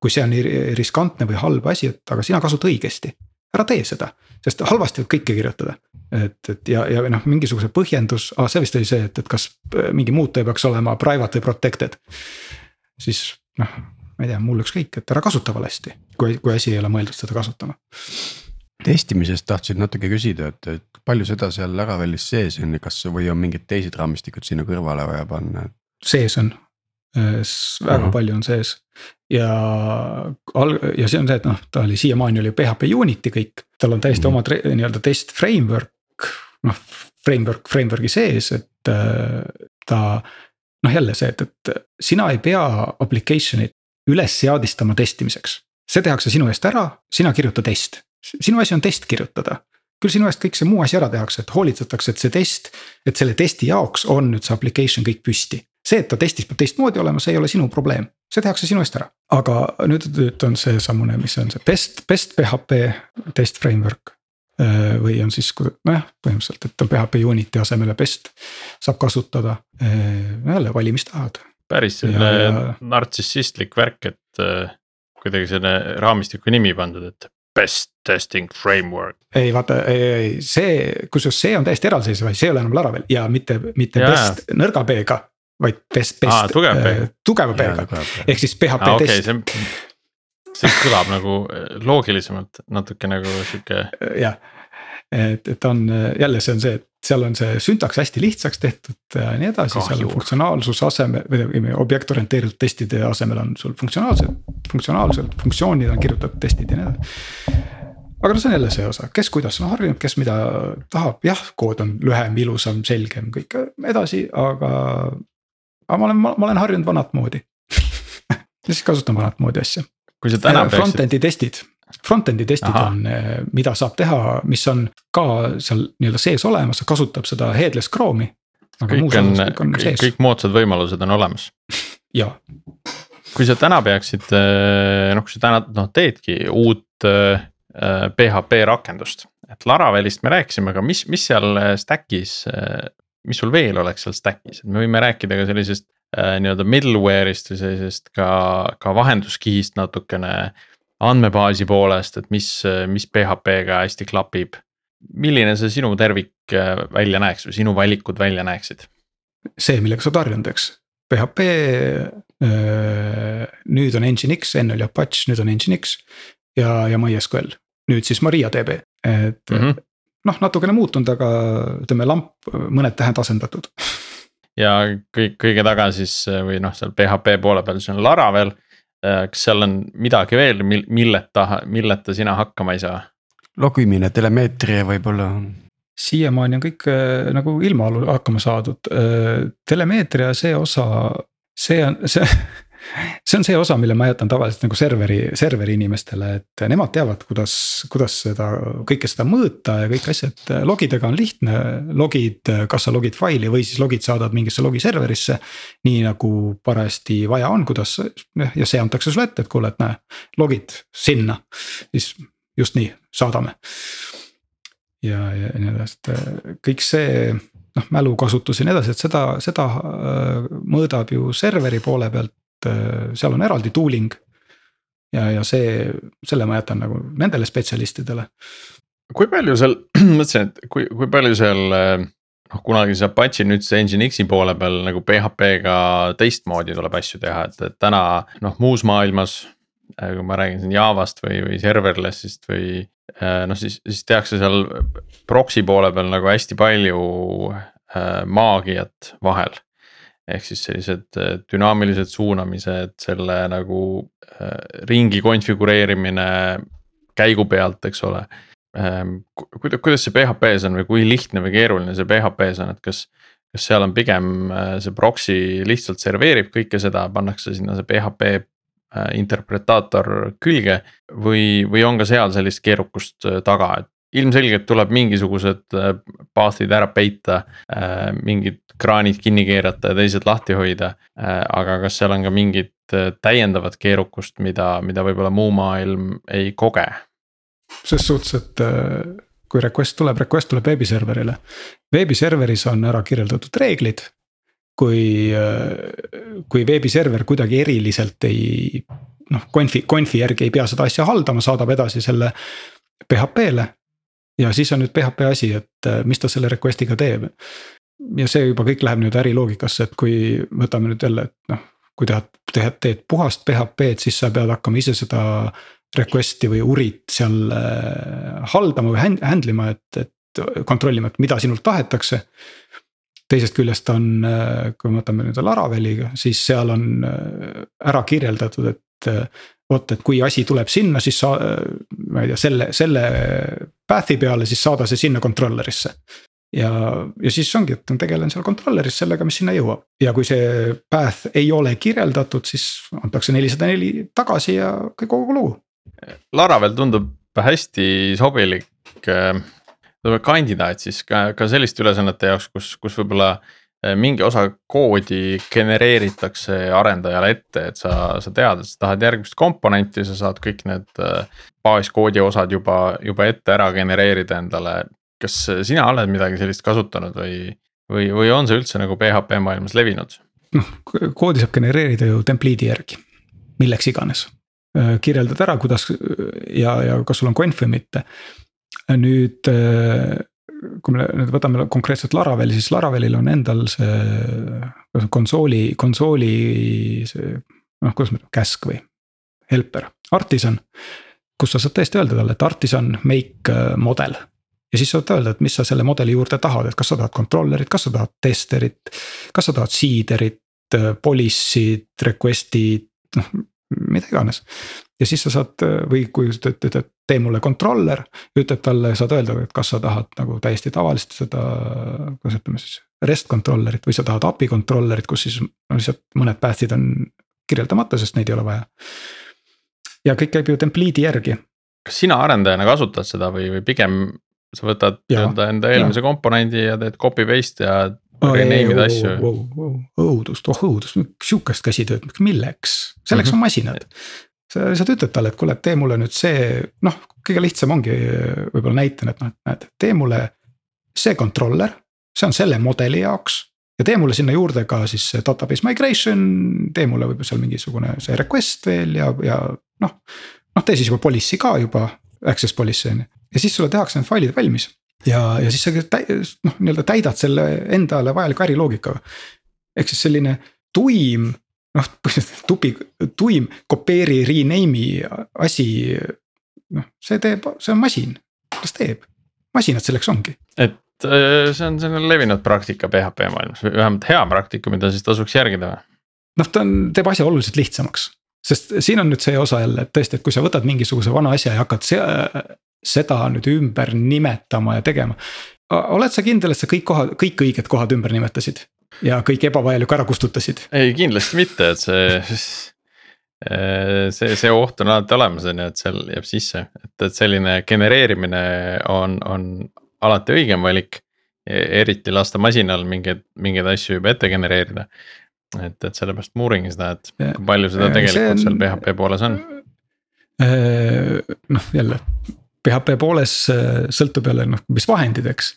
kui see on nii riskantne või halb asi, et aga sina kasuta õigesti, ära tee seda, sest halvasti võib kõike kirjutada et, et ja, ja noh, mingisuguse põhjendus ah,, see vist oli see, et, et kas äh, mingi muutuja peaks olema private või protected. siis noh, ma ei tea, mul ükskõik, et ära kasuta valesti, kui, kui asi ei ole mõeldud seda kasutama. testimisest tahtsin natuke küsida, et, et palju seda seal Laravelis sees on ja kas või on mingid teised raamistikud sinna kõrvale vaja panna? sees on, äh, väga uh -huh. palju on sees ja al-, ja see on see, et noh, ta oli siiamaani oli PHP Unity kõik, tal on täiesti mm -hmm. oma nii-öelda test framework noh, framework, framework'i sees, et äh, ta noh, jälle see, et, et sina ei pea application'it üles seadistama testimiseks. see tehakse sinu eest ära, sina kirjuta test, sinu asi on test kirjutada küll sinu eest kõik see muu asi ära tehakse, et hoolitsetakse, et see test, et selle testi jaoks on nüüd see application kõik püsti. See, et ta testis peab teistmoodi olema, see ei ole sinu probleem, see tehakse sinu eest ära. aga nüüd, nüüd on seesamune, mis on see best, best PHP test framework. Äh, või on siis, nojah, põhimõtteliselt, et on PHP Unity asemele best, saab kasutada, äh, jälle valimistahad. päris selline nartsissistlik värk, et äh, kuidagi selle raamistiku nimi pandud, et best testing framework. ei vaata, ei, ei see, kusjuures see on täiesti eraldiseisev asi, see ei ole enam Laravel ja mitte, mitte ja. best nõrga B-ga. Vaid best, best ah, tugeva B-ga, tugeva B-ga ehk siis PHP ah, test okay, see kõlab nagu äh, loogilisemalt natuke nagu sihuke. jah, et, et on jälle, see on see, et seal on see süntaks hästi lihtsaks tehtud ja nii edasi, seal on funktsionaalsuse asemel või objekt orienteeritud testide asemel on sul funktsionaalsed, funktsionaalsed funktsioonid on kirjutatud testid ja nii edasi. aga noh, see on jälle see osa, kes kuidas on harjunud, kes mida tahab, jah, kood on lühem, ilusam, selgem, kõik edasi, aga. Aga ma olen, ma olen harjunud vanat moodi siis kasutan vanat moodi asja kui sa täna peaksid. Front-end'i testid, front-end'i testid Aha. on, eh, mida saab teha, mis on ka seal nii-öelda sees olemas, kasutab seda headless Chrome'i. kõik on, on, kõik, kõik moodsad võimalused on olemas. jaa. kui sa täna peaksid, eh, noh, kui sa täna noh teedki uut PHP eh, rakendust, et Laravelist me rääkisime, aga mis, mis seal stack'is, mis sul veel oleks seal stack'is, et me võime rääkida ka sellisest äh, nii-öelda middleware'ist või sellisest ka, ka vahenduskihist natukene. andmebaasi poolest, et mis, mis PHP-ga hästi klapib. milline see sinu tervik äh, välja näeks või sinu valikud välja näeksid? see, millega sa oled harjunud, eks. PHP äh,, nüüd on Nginx, enne oli Apache, nüüd on Nginx ja, ja MySQL, nüüd siis MariaDB, et mm -hmm. Noh, natukene muutunud, aga ütleme lamp, mõned tähed asendatud ja kõik, kõige taga siis või noh, seal PHP poole peal, siis on Laravel. Äh, kas seal on midagi veel, milleta, milleta sina hakkama ei saa? logimine, telemeetria võib-olla. siiamaani on kõik äh, nagu ilma hakkama saadud, äh, telemeetria see osa, see on, see see on see osa, mille ma jätan tavaliselt nagu serveri, serveri inimestele, et nemad teavad, kuidas, kuidas seda kõike seda mõõta ja kõik asjad. logidega on lihtne, logid, kas sa logid faili või siis logid saadad mingisse logi serverisse. nii nagu parajasti vaja on, kuidas ja see antakse sulle ette, et kuule, et näe, logid sinna, siis just nii, saadame. ja, ja nii edasi, et kõik see noh, mälukasutus ja nii edasi, et seda, seda äh, mõõdab ju serveri poole pealt Äh, seal on eraldi tooling. ja, ja see, selle ma jätan nagu nendele spetsialistidele. kui palju seal, mõtlesin, et kui, kui palju seal äh, noh, kunagi see Apache nüüd see Nginx'i poole peal nagu PHP-ga teistmoodi tuleb asju teha, et, et täna noh, muus maailmas. Äh, kui ma räägin siin Javast või, või serverless'ist või noh, siis, siis tehakse seal proxy poole peal nagu hästi palju äh, maagiat vahel ehk siis sellised äh, dünaamilised suunamised, selle nagu äh, ringi konfigureerimine käigu pealt, eks ole. Ähm, kuidas see PHP-s on või kui lihtne või keeruline see PHP-s on, et kas, kas seal on pigem äh, see proxy lihtsalt serveerib kõike seda, pannakse sinna see PHP interpretaator külge või, või on ka seal sellist keerukust taga, et ilmselgelt tuleb mingisugused äh, path'id ära peita, äh, mingid kraanid kinni keerata ja teised lahti hoida. Äh, aga kas seal on ka mingit täiendavat keerukust, mida, mida võib-olla muu maailm ei koge? ses suhtes, et kui request tuleb, request tuleb veebiserverile. veebiserveris on ära kirjeldatud reeglid. kui, kui veebiserver kuidagi eriliselt ei noh, confi, confi järgi ei pea seda asja haldama, saadab edasi selle PHP-le ja siis on nüüd PHP asi, et äh, mis ta selle request'iga teeb. ja see juba kõik läheb nüüd äriloogikasse, et kui võtame nüüd jälle, et noh, kui tead, teed, teed puhast PHP-d, siis sa pead hakkama ise seda request'i või urit seal äh, haldama või handle ima, et, et kontrollima, et mida sinult tahetakse. teisest küljest on, äh, kui me võtame nüüd Laraveliga, siis seal on ära kirjeldatud, et vot, et kui asi tuleb sinna, siis sa, ma ei tea, selle, selle path'i peale, siis saada see sinna controller'isse. ja, ja siis ongi, et ma tegelen seal controller'is sellega, mis sinna jõuab ja kui see path ei ole kirjeldatud, siis antakse nelisada neli tagasi ja kogu lugu. Laravel tundub hästi sobilik äh, kandidaat siis ka, ka selliste ülesannete jaoks, kus, kus võib-olla mingi osa koodi genereeritakse arendajale ette, et sa, sa tead, et sa tahad järgmist komponenti, sa saad kõik need äh, baaskoodi osad juba, juba ette ära genereerida endale. kas sina oled midagi sellist kasutanud või, või, või on see üldse nagu PHP maailmas levinud? noh, koodi saab genereerida ju template'i järgi, milleks iganes Äh, kirjeldad ära, kuidas ja, ja kas sul on conf või mitte. nüüd äh, kui me nüüd võtame konkreetselt Laraveli, siis Laravelil on endal see konsooli, konsooli see noh, kuidas ma ütlen, käsk või helper, artisan. kus sa saad tõesti öelda talle, et artisan make äh, model ja siis saad öelda, et mis sa selle modeli juurde tahad, et kas sa tahad controller'it, kas sa tahad testerit, kas sa tahad seeder'it, policy'd, request'id, noh mida iganes. Ja siis sa saad või kui sa ütled, tee mulle controller, ütled talle, saad öelda, et kas sa tahad nagu täiesti tavalist seda, kuidas ütleme siis. REST controller'it või sa tahad API controller'it, kus siis lihtsalt mõned path'id on kirjeldamata, sest neid ei ole vaja. ja kõik käib ju template'i järgi. kas sina arendajana kasutad seda või, või pigem sa võtad nii-öelda enda eelmise ja. komponendi ja teed copy paste ja rename ida asju. õudust, oh õudust, sihukest käsitööd, milleks, selleks on mhm. masinad. Sa lihtsalt ütled talle, et kuule, tee mulle nüüd see, noh, kõige lihtsam ongi võib-olla näitena, et noh, et näed, tee mulle see controller, see on selle modeli jaoks ja tee mulle sinna juurde ka siis see database migration, tee mulle võib-olla seal mingisugune see request veel ja, ja noh. noh, tee siis juba policy ka juba, access policy on ju, ja siis sulle tehakse need failid valmis ja, ja siis sa noh, nii-öelda täidad selle endale vajaliku äriloogikaga. ehk siis selline tuim, noh põhimõtteliselt tupi, tuim kopeeri rename'i asi. noh, see teeb, see on masin, las teeb, masinad selleks ongi. et äh, see on selline levinud praktika PHP maailmas või vähemalt hea praktika, mida siis tasuks järgida või? noh, ta on, teeb asja oluliselt lihtsamaks sest siin on nüüd see osa jälle, et tõesti, et kui sa võtad mingisuguse vana asja ja hakkad seda nüüd ümber nimetama ja tegema. Oled sa kindel, et sa kõik kohad, kõik õiged kohad ümber nimetasid ja kõik ebavajalikku ära kustutasid? ei, kindlasti mitte, et see see, see oht on alati olemas, on ju, et seal jääb sisse, et, et selline genereerimine on, on alati õigem valik. E-, eriti lasta masinal mingeid, mingeid asju juba ette genereerida. et, et sellepärast Mooringi seda, et kui palju seda tegelikult on, seal PHP pooles on? noh, jälle PHP pooles äh, sõltub jälle noh, mis vahendid, eks.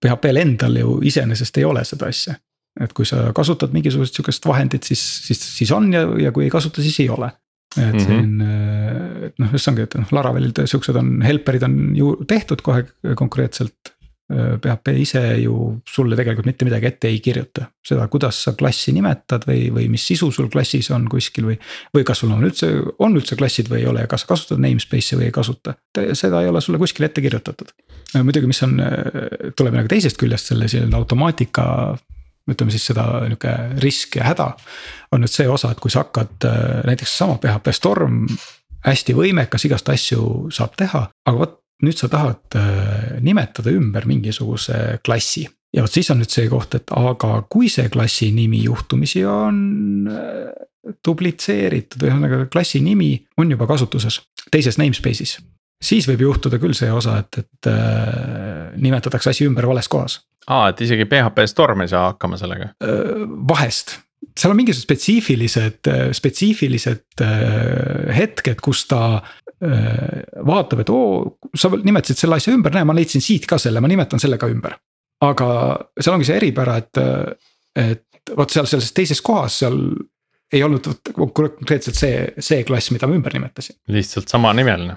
PHP-l endal ju iseenesest ei ole seda asja. et kui sa kasutad mingisugust sihukest vahendit, siis, siis, siis on ja, ja kui ei kasuta, siis ei ole. et mm -hmm. siin, äh, noh, just ongi, et noh, Laravelil siuksed on, helper'id on ju tehtud kohe konkreetselt PHP ise ju sulle tegelikult mitte midagi ette ei kirjuta. seda, kuidas sa klassi nimetad või, või mis sisu sul klassis on kuskil või. või kas sul on üldse, on üldse klassid või ei ole ja kas sa kasutad namespace'i või ei kasuta. seda ei ole sulle kuskil ette kirjutatud. muidugi, mis on, tuleb nagu teisest küljest selle selline automaatika ütleme siis seda nihuke risk ja häda. on nüüd see osa, et kui sa hakkad näiteks sama PHP Storm hästi võimekas, igast asju saab teha, aga vot nüüd sa tahad äh, nimetada ümber mingisuguse klassi. ja vot siis on nüüd see koht, et aga kui see klassi nimi juhtumisi on äh, duplitseeritud, ühesõnaga klassi nimi on juba kasutuses teises namespace'is. siis võib juhtuda küll see osa, et, et äh, nimetatakse asi ümber vales kohas. aa, et isegi PHP Storm ei saa hakkama sellega? Äh, vahest, seal on mingisugused spetsiifilised, spetsiifilised hetked, kus ta Äh, vaatab, et oo, sa nimetasid selle asja ümber, näe, ma leidsin siit ka selle, ma nimetan selle ka ümber. aga seal ongi see eripära, et, et vot seal selles teises kohas, seal ei olnud konkreetselt see, see klass, mida ma ümber nimetasin. lihtsalt samanimeline.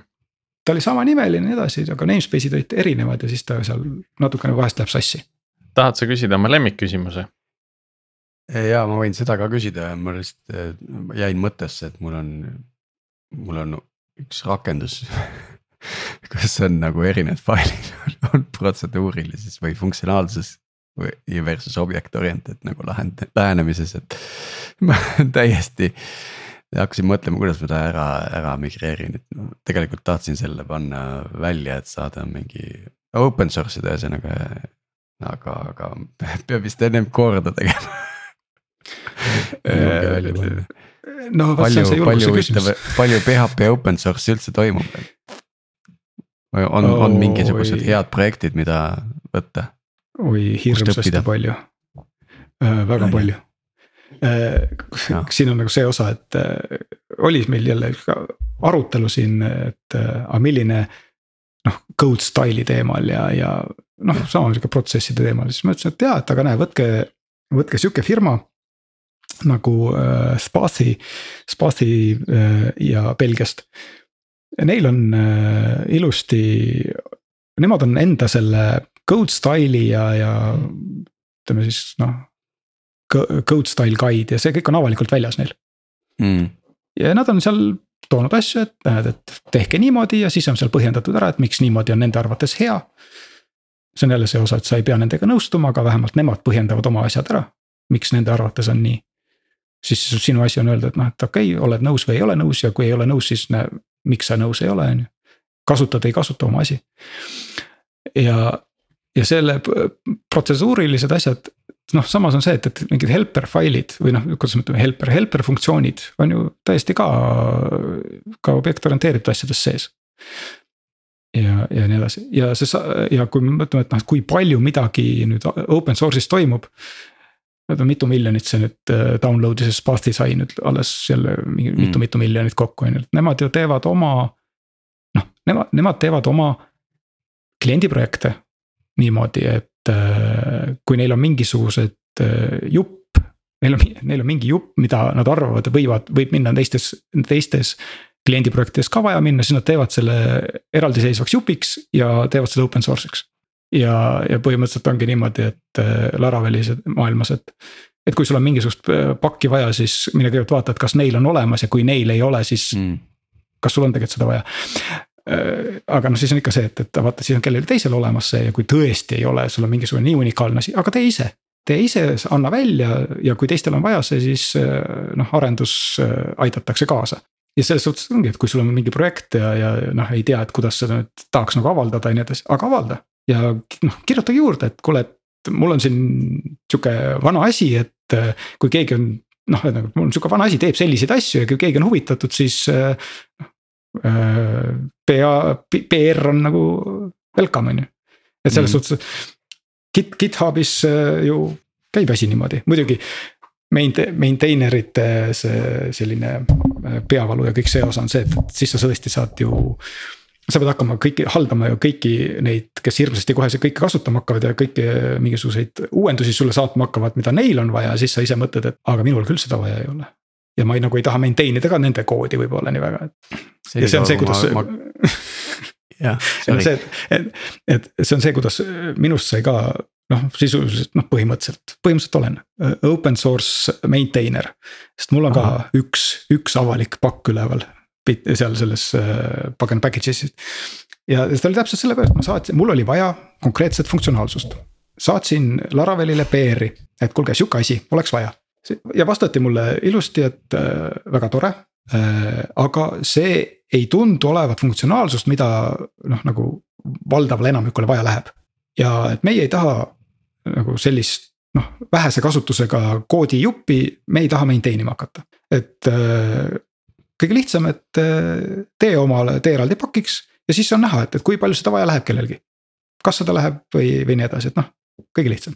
ta oli samanimeline ja nii edasi, aga namespace'id olid erinevad ja siis ta seal natukene vahest läheb sassi. tahad sa küsida oma lemmikküsimuse? Ja ma võin seda ka küsida, ma lihtsalt jäin mõttesse, et mul on, mul on üks rakendus kus on nagu erinevad failid on protseduurilises või funktsionaalses või versus object oriented nagu lahend-, lähenemises, et ma täiesti. hakkasin mõtlema, kuidas ma ta ära, ära migreerin, et no, tegelikult tahtsin selle panna välja, et saada mingi open source ida ühesõnaga aga, aga peab vist ennem korda tegema no vot see on see julguse küsimus. palju PHP open source üldse toimub? on oh,, on mingisugused oi. head projektid, mida võtta? oi, hirmsasti palju äh,, väga no, palju äh,. siin on nagu see osa, et äh, oli meil jälle arutelu siin, et äh, aga milline noh, code style'i teemal ja, ja noh, sama sihuke protsesside teemal, siis ma ütlesin, et jaa, et aga näe, võtke, võtke sihuke firma nagu äh, Spathi, Spathi äh, ja Belgiast. Neil on äh, ilusti, nemad on enda selle code style'i ja, ja ütleme siis noh. Code style guide ja see kõik on avalikult väljas neil mm.. ja nad on seal toonud asju, et näed, et tehke niimoodi ja siis on seal põhjendatud ära, et miks niimoodi on nende arvates hea. see on jälle see osa, et sa ei pea nendega nõustuma, aga vähemalt nemad põhjendavad oma asjad ära, miks nende arvates on nii siis sinu asi on öelda, et noh, et okei okay,, oled nõus või ei ole nõus ja kui ei ole nõus, siis näe, miks sa nõus ei ole, on ju. kasutad, ei kasuta oma asi. ja, ja selle protseduurilised asjad, noh, samas on see, et, et mingid helper failid või noh, kuidas me ütleme, helper, helper funktsioonid on ju täiesti ka, ka objektorienteeritud asjades sees ja, ja nii edasi ja see ja kui me mõtleme, et noh, et kui palju midagi nüüd open source'is toimub mitu miljonit see nüüd äh, download'i see Spathi sai nüüd alles jälle mingi mm. mitu-mitu miljonit kokku on ju, et nemad ju teevad oma. noh, nemad, nemad teevad oma kliendiprojekte niimoodi, et äh, kui neil on mingisugused äh, jupp. Neil on, neil on mingi jupp, mida nad arvavad, võivad, võib minna teistes, teistes kliendiprojektides ka vaja minna, siis nad teevad selle eraldiseisvaks jupiks ja teevad seda open source'iks ja, ja põhimõtteliselt ongi niimoodi, et äh, Laravelis maailmas, et. et kui sul on mingisugust äh, pakki vaja, siis mine kõigepealt vaata, et kas neil on olemas ja kui neil ei ole, siis mm. kas sul on tegelikult seda vaja äh, aga noh, siis on ikka see, et, et vaata, siis on kellelgi teisel olemas see ja kui tõesti ei ole, sul on mingisugune nii unikaalne asi, aga tee ise. tee ise, anna välja ja kui teistel on vaja see, siis noh, arendus aidatakse kaasa. ja selles suhtes ongi, et kui sul on mingi projekt ja, ja noh, ei tea, et kuidas seda nüüd tahaks nagu avaldada ja nii edasi, aga avalda ja noh, kirjutage juurde, et kuule, et mul on siin sihuke vana asi, et äh, kui keegi on noh, ühesõnaga mul on sihuke vana asi, teeb selliseid asju ja kui keegi on huvitatud, siis noh. PA, PR on nagu welcome on ju, et selles mm. suhtes. Git, GitHubis ju käib asi niimoodi, muidugi main-, maintainer ite see selline peavalu ja kõik see osa on see, et siis sa tõesti saad ju sa pead hakkama kõiki haldama ju kõiki neid, kes hirmsasti kohe kõike kasutama hakkavad ja kõiki mingisuguseid uuendusi sulle saatma hakkavad, mida neil on vaja, siis sa ise mõtled, et aga minul küll seda vaja ei ole. ja ma ei, nagu ei taha maintain ida ka nende koodi võib-olla nii väga, et. ja see on see, kuidas ma, jah, see, et, et see on see, kuidas minust sai ka noh, sisuliselt noh, põhimõtteliselt, põhimõtteliselt olen open source maintainer. sest mul on Aha. ka üks, üks avalik pakk üleval seal selles äh, pagan package'is. ja see oli täpselt sellepärast, ma saatsin, mul oli vaja konkreetset funktsionaalsust. saatsin Laravelile PR-i, et kuulge, sihuke asi oleks vaja. ja vastati mulle ilusti, et äh, väga tore äh,. aga see ei tundu olevat funktsionaalsust, mida noh, nagu valdavale enamikule vaja läheb. ja et meie ei taha nagu sellist noh, vähese kasutusega koodijuppi, me ei taha maintain ima hakata. et äh, kõige lihtsam, et äh, tee omale, tee eraldi pakiks ja siis on näha, et, et kui palju seda vaja läheb kellelgi. kas seda läheb või, või nii edasi, et noh, kõige lihtsam.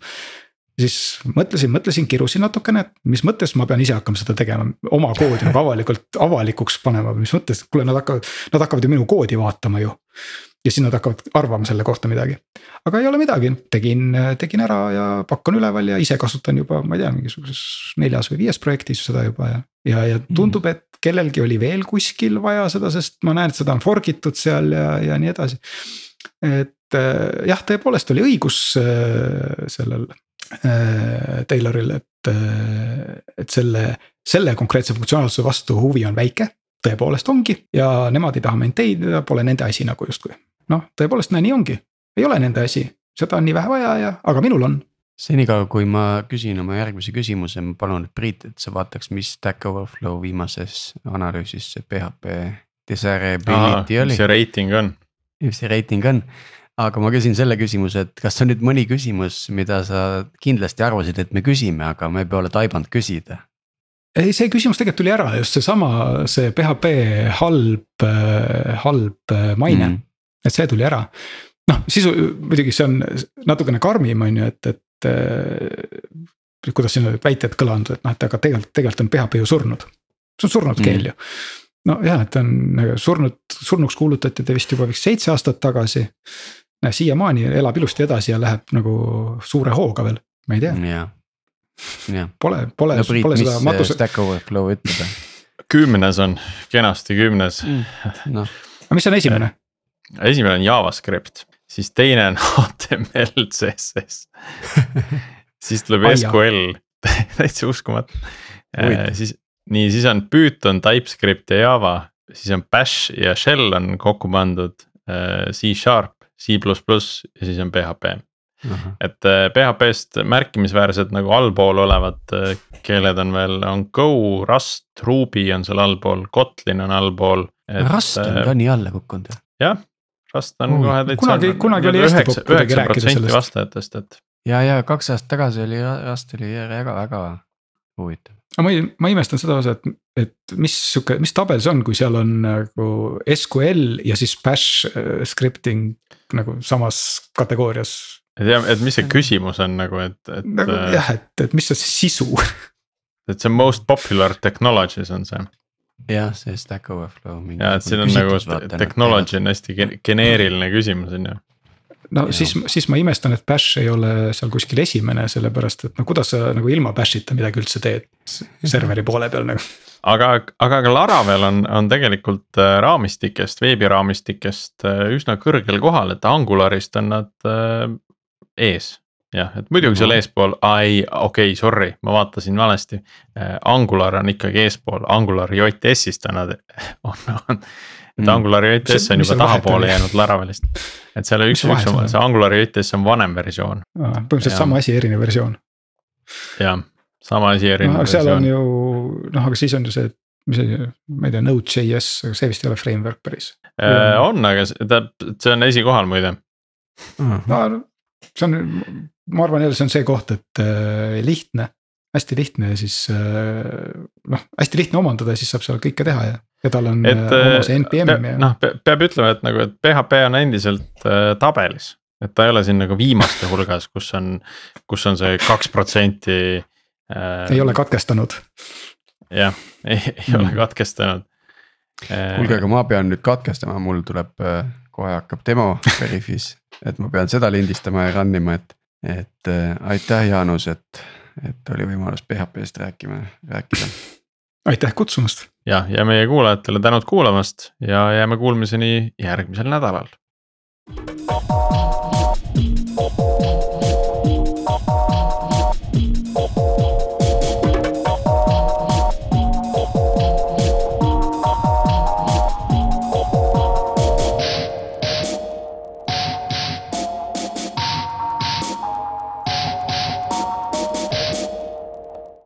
siis mõtlesin, mõtlesin, kirusin natukene, et mis mõttes ma pean ise hakkama seda tegema, oma koodi nagu avalikult, avalikuks panema, mis mõttes, kuule, nad hakkavad, nad hakkavad ju minu koodi vaatama ju ja siis nad hakkavad arvama selle kohta midagi. aga ei ole midagi, tegin, tegin ära ja pakk on üleval ja ise kasutan juba, ma ei tea, mingisuguses neljas või viies projektis seda juba ja. ja, ja tundub, et kellelgi oli veel kuskil vaja seda, sest ma näen, et seda on fork itud seal ja, ja nii edasi. et äh, jah, tõepoolest oli õigus äh, sellel äh, Tayloril, et, et selle, selle konkreetse funktsionaalsuse vastu huvi on väike tõepoolest ongi ja nemad ei taha maintain ida, pole nende asi nagu justkui noh, tõepoolest näe, nii ongi, ei ole nende asi, seda on nii vähe vaja ja, aga minul on. senikaua, kui ma küsin oma järgmise küsimuse, ma palun, et Priit, et sa vaataks, mis Stack Overflow viimases analüüsis see PHP desirability oli. mis see reiting on? mis see reiting on, aga ma küsin selle küsimuse, et kas on nüüd mõni küsimus, mida sa kindlasti arvasid, et me küsime, aga me pole taibanud küsida? Ei, see küsimus tegelikult tuli ära just seesama, see PHP halb, halb maine mm., et see tuli ära. noh, sisu muidugi see on natukene karmim, on ju, et, et äh, kuidas siin olid väited kõlanud, et noh, et aga tegelikult, tegelikult on PHP ju surnud. see on surnud keel mm. ju. nojah, et ta on surnud, surnuks kuulutati ta vist juba vist seitse aastat tagasi. siiamaani elab ilusti edasi ja läheb nagu suure hooga veel, ma ei tea yeah. Pole, pole no,, pole seda matuse. Stack Overflow ütleb? kümnes on, kenasti kümnes mm,. No. aga mis on esimene? esimene on JavaScript, siis teine on HTML, CSS siis tuleb SQL täitsa uskumatu. Äh, siis, nii, siis on Python, TypeScript ja Java, siis on Bash ja Shell on kokku pandud. Äh, C Sharp, C ja siis on PHP et PHP-st äh, märkimisväärsed nagu allpool olevad äh, keeled on veel, on Go, Rust, Ruby on seal allpool, Kotlin on allpool. Rust on ka nii alla kukkunud ju. jah, Rust on kohe täitsa. kunagi, kunagi oli hästi popp kuidagi rääkida sellest. vastajatest, et. ja, ja kaks aastat tagasi oli Rust oli väga, väga huvitav aga ma, ma imestan seda osa, et, et mis sihuke, mis tabel see on, kui seal on nagu SQL ja siis bash äh, scripting nagu samas kategoorias et jah, et mis see küsimus on nagu, et, et. nagu äh, jah, et, et mis see sisu et see most popular technologies on see. jah, see Stack Overflow. ja, et siin on nagu technology on hästi geneeriline küsimus on ju no ja. siis, siis ma imestan, et bash ei ole seal kuskil esimene, sellepärast et no kuidas sa nagu ilma bash'ita midagi üldse teed serveri poole peal nagu. aga, aga ka Laravel on, on tegelikult äh, raamistikest, veebiraamistikest äh, üsna kõrgel kohal, et Angularist on nad ees jah, et muidugi seal eespool, ai, okei okay,, sorry, ma vaatasin valesti. Äh, Angular on ikkagi eespool, Angular JS-ist on nad, on, on. et mm. Angular JS on juba tahapoole jäänud Laravelist. et seal üks, üks on, see Angular JS on vanem versioon. põhimõtteliselt sama asi, erinev versioon. jah, sama asi, erinev no, versioon. seal on ju noh, aga siis on ju see, mis see, ma ei tea, Node.js, aga see vist ei ole framework päris äh,. on, aga ta, see on esikohal muide. no see on, ma arvan jälle, see on see koht, et äh, lihtne, hästi lihtne ja siis äh, noh, hästi lihtne omandada ja siis saab seal kõike teha ja. ja tal on et, äh, oma see NPM ja. noh, peab ütlema, et nagu, et PHP on endiselt äh, tabelis. et ta ei ole siin nagu viimaste hulgas, kus on, kus on see kaks protsenti äh,. ei ole katkestanud. jah, ei, ei mm. ole katkestanud äh,. kuulge, aga ma pean nüüd katkestama, mul tuleb äh, kohe hakkab demo Veriffis et ma pean seda lindistama ja run ima, et, et äh, aitäh, Jaanus, et, et oli võimalus PHP-st rääkima, rääkida. aitäh kutsumast. jah, ja meie kuulajatele tänud kuulamast ja jääme kuulmiseni järgmisel nädalal. thank you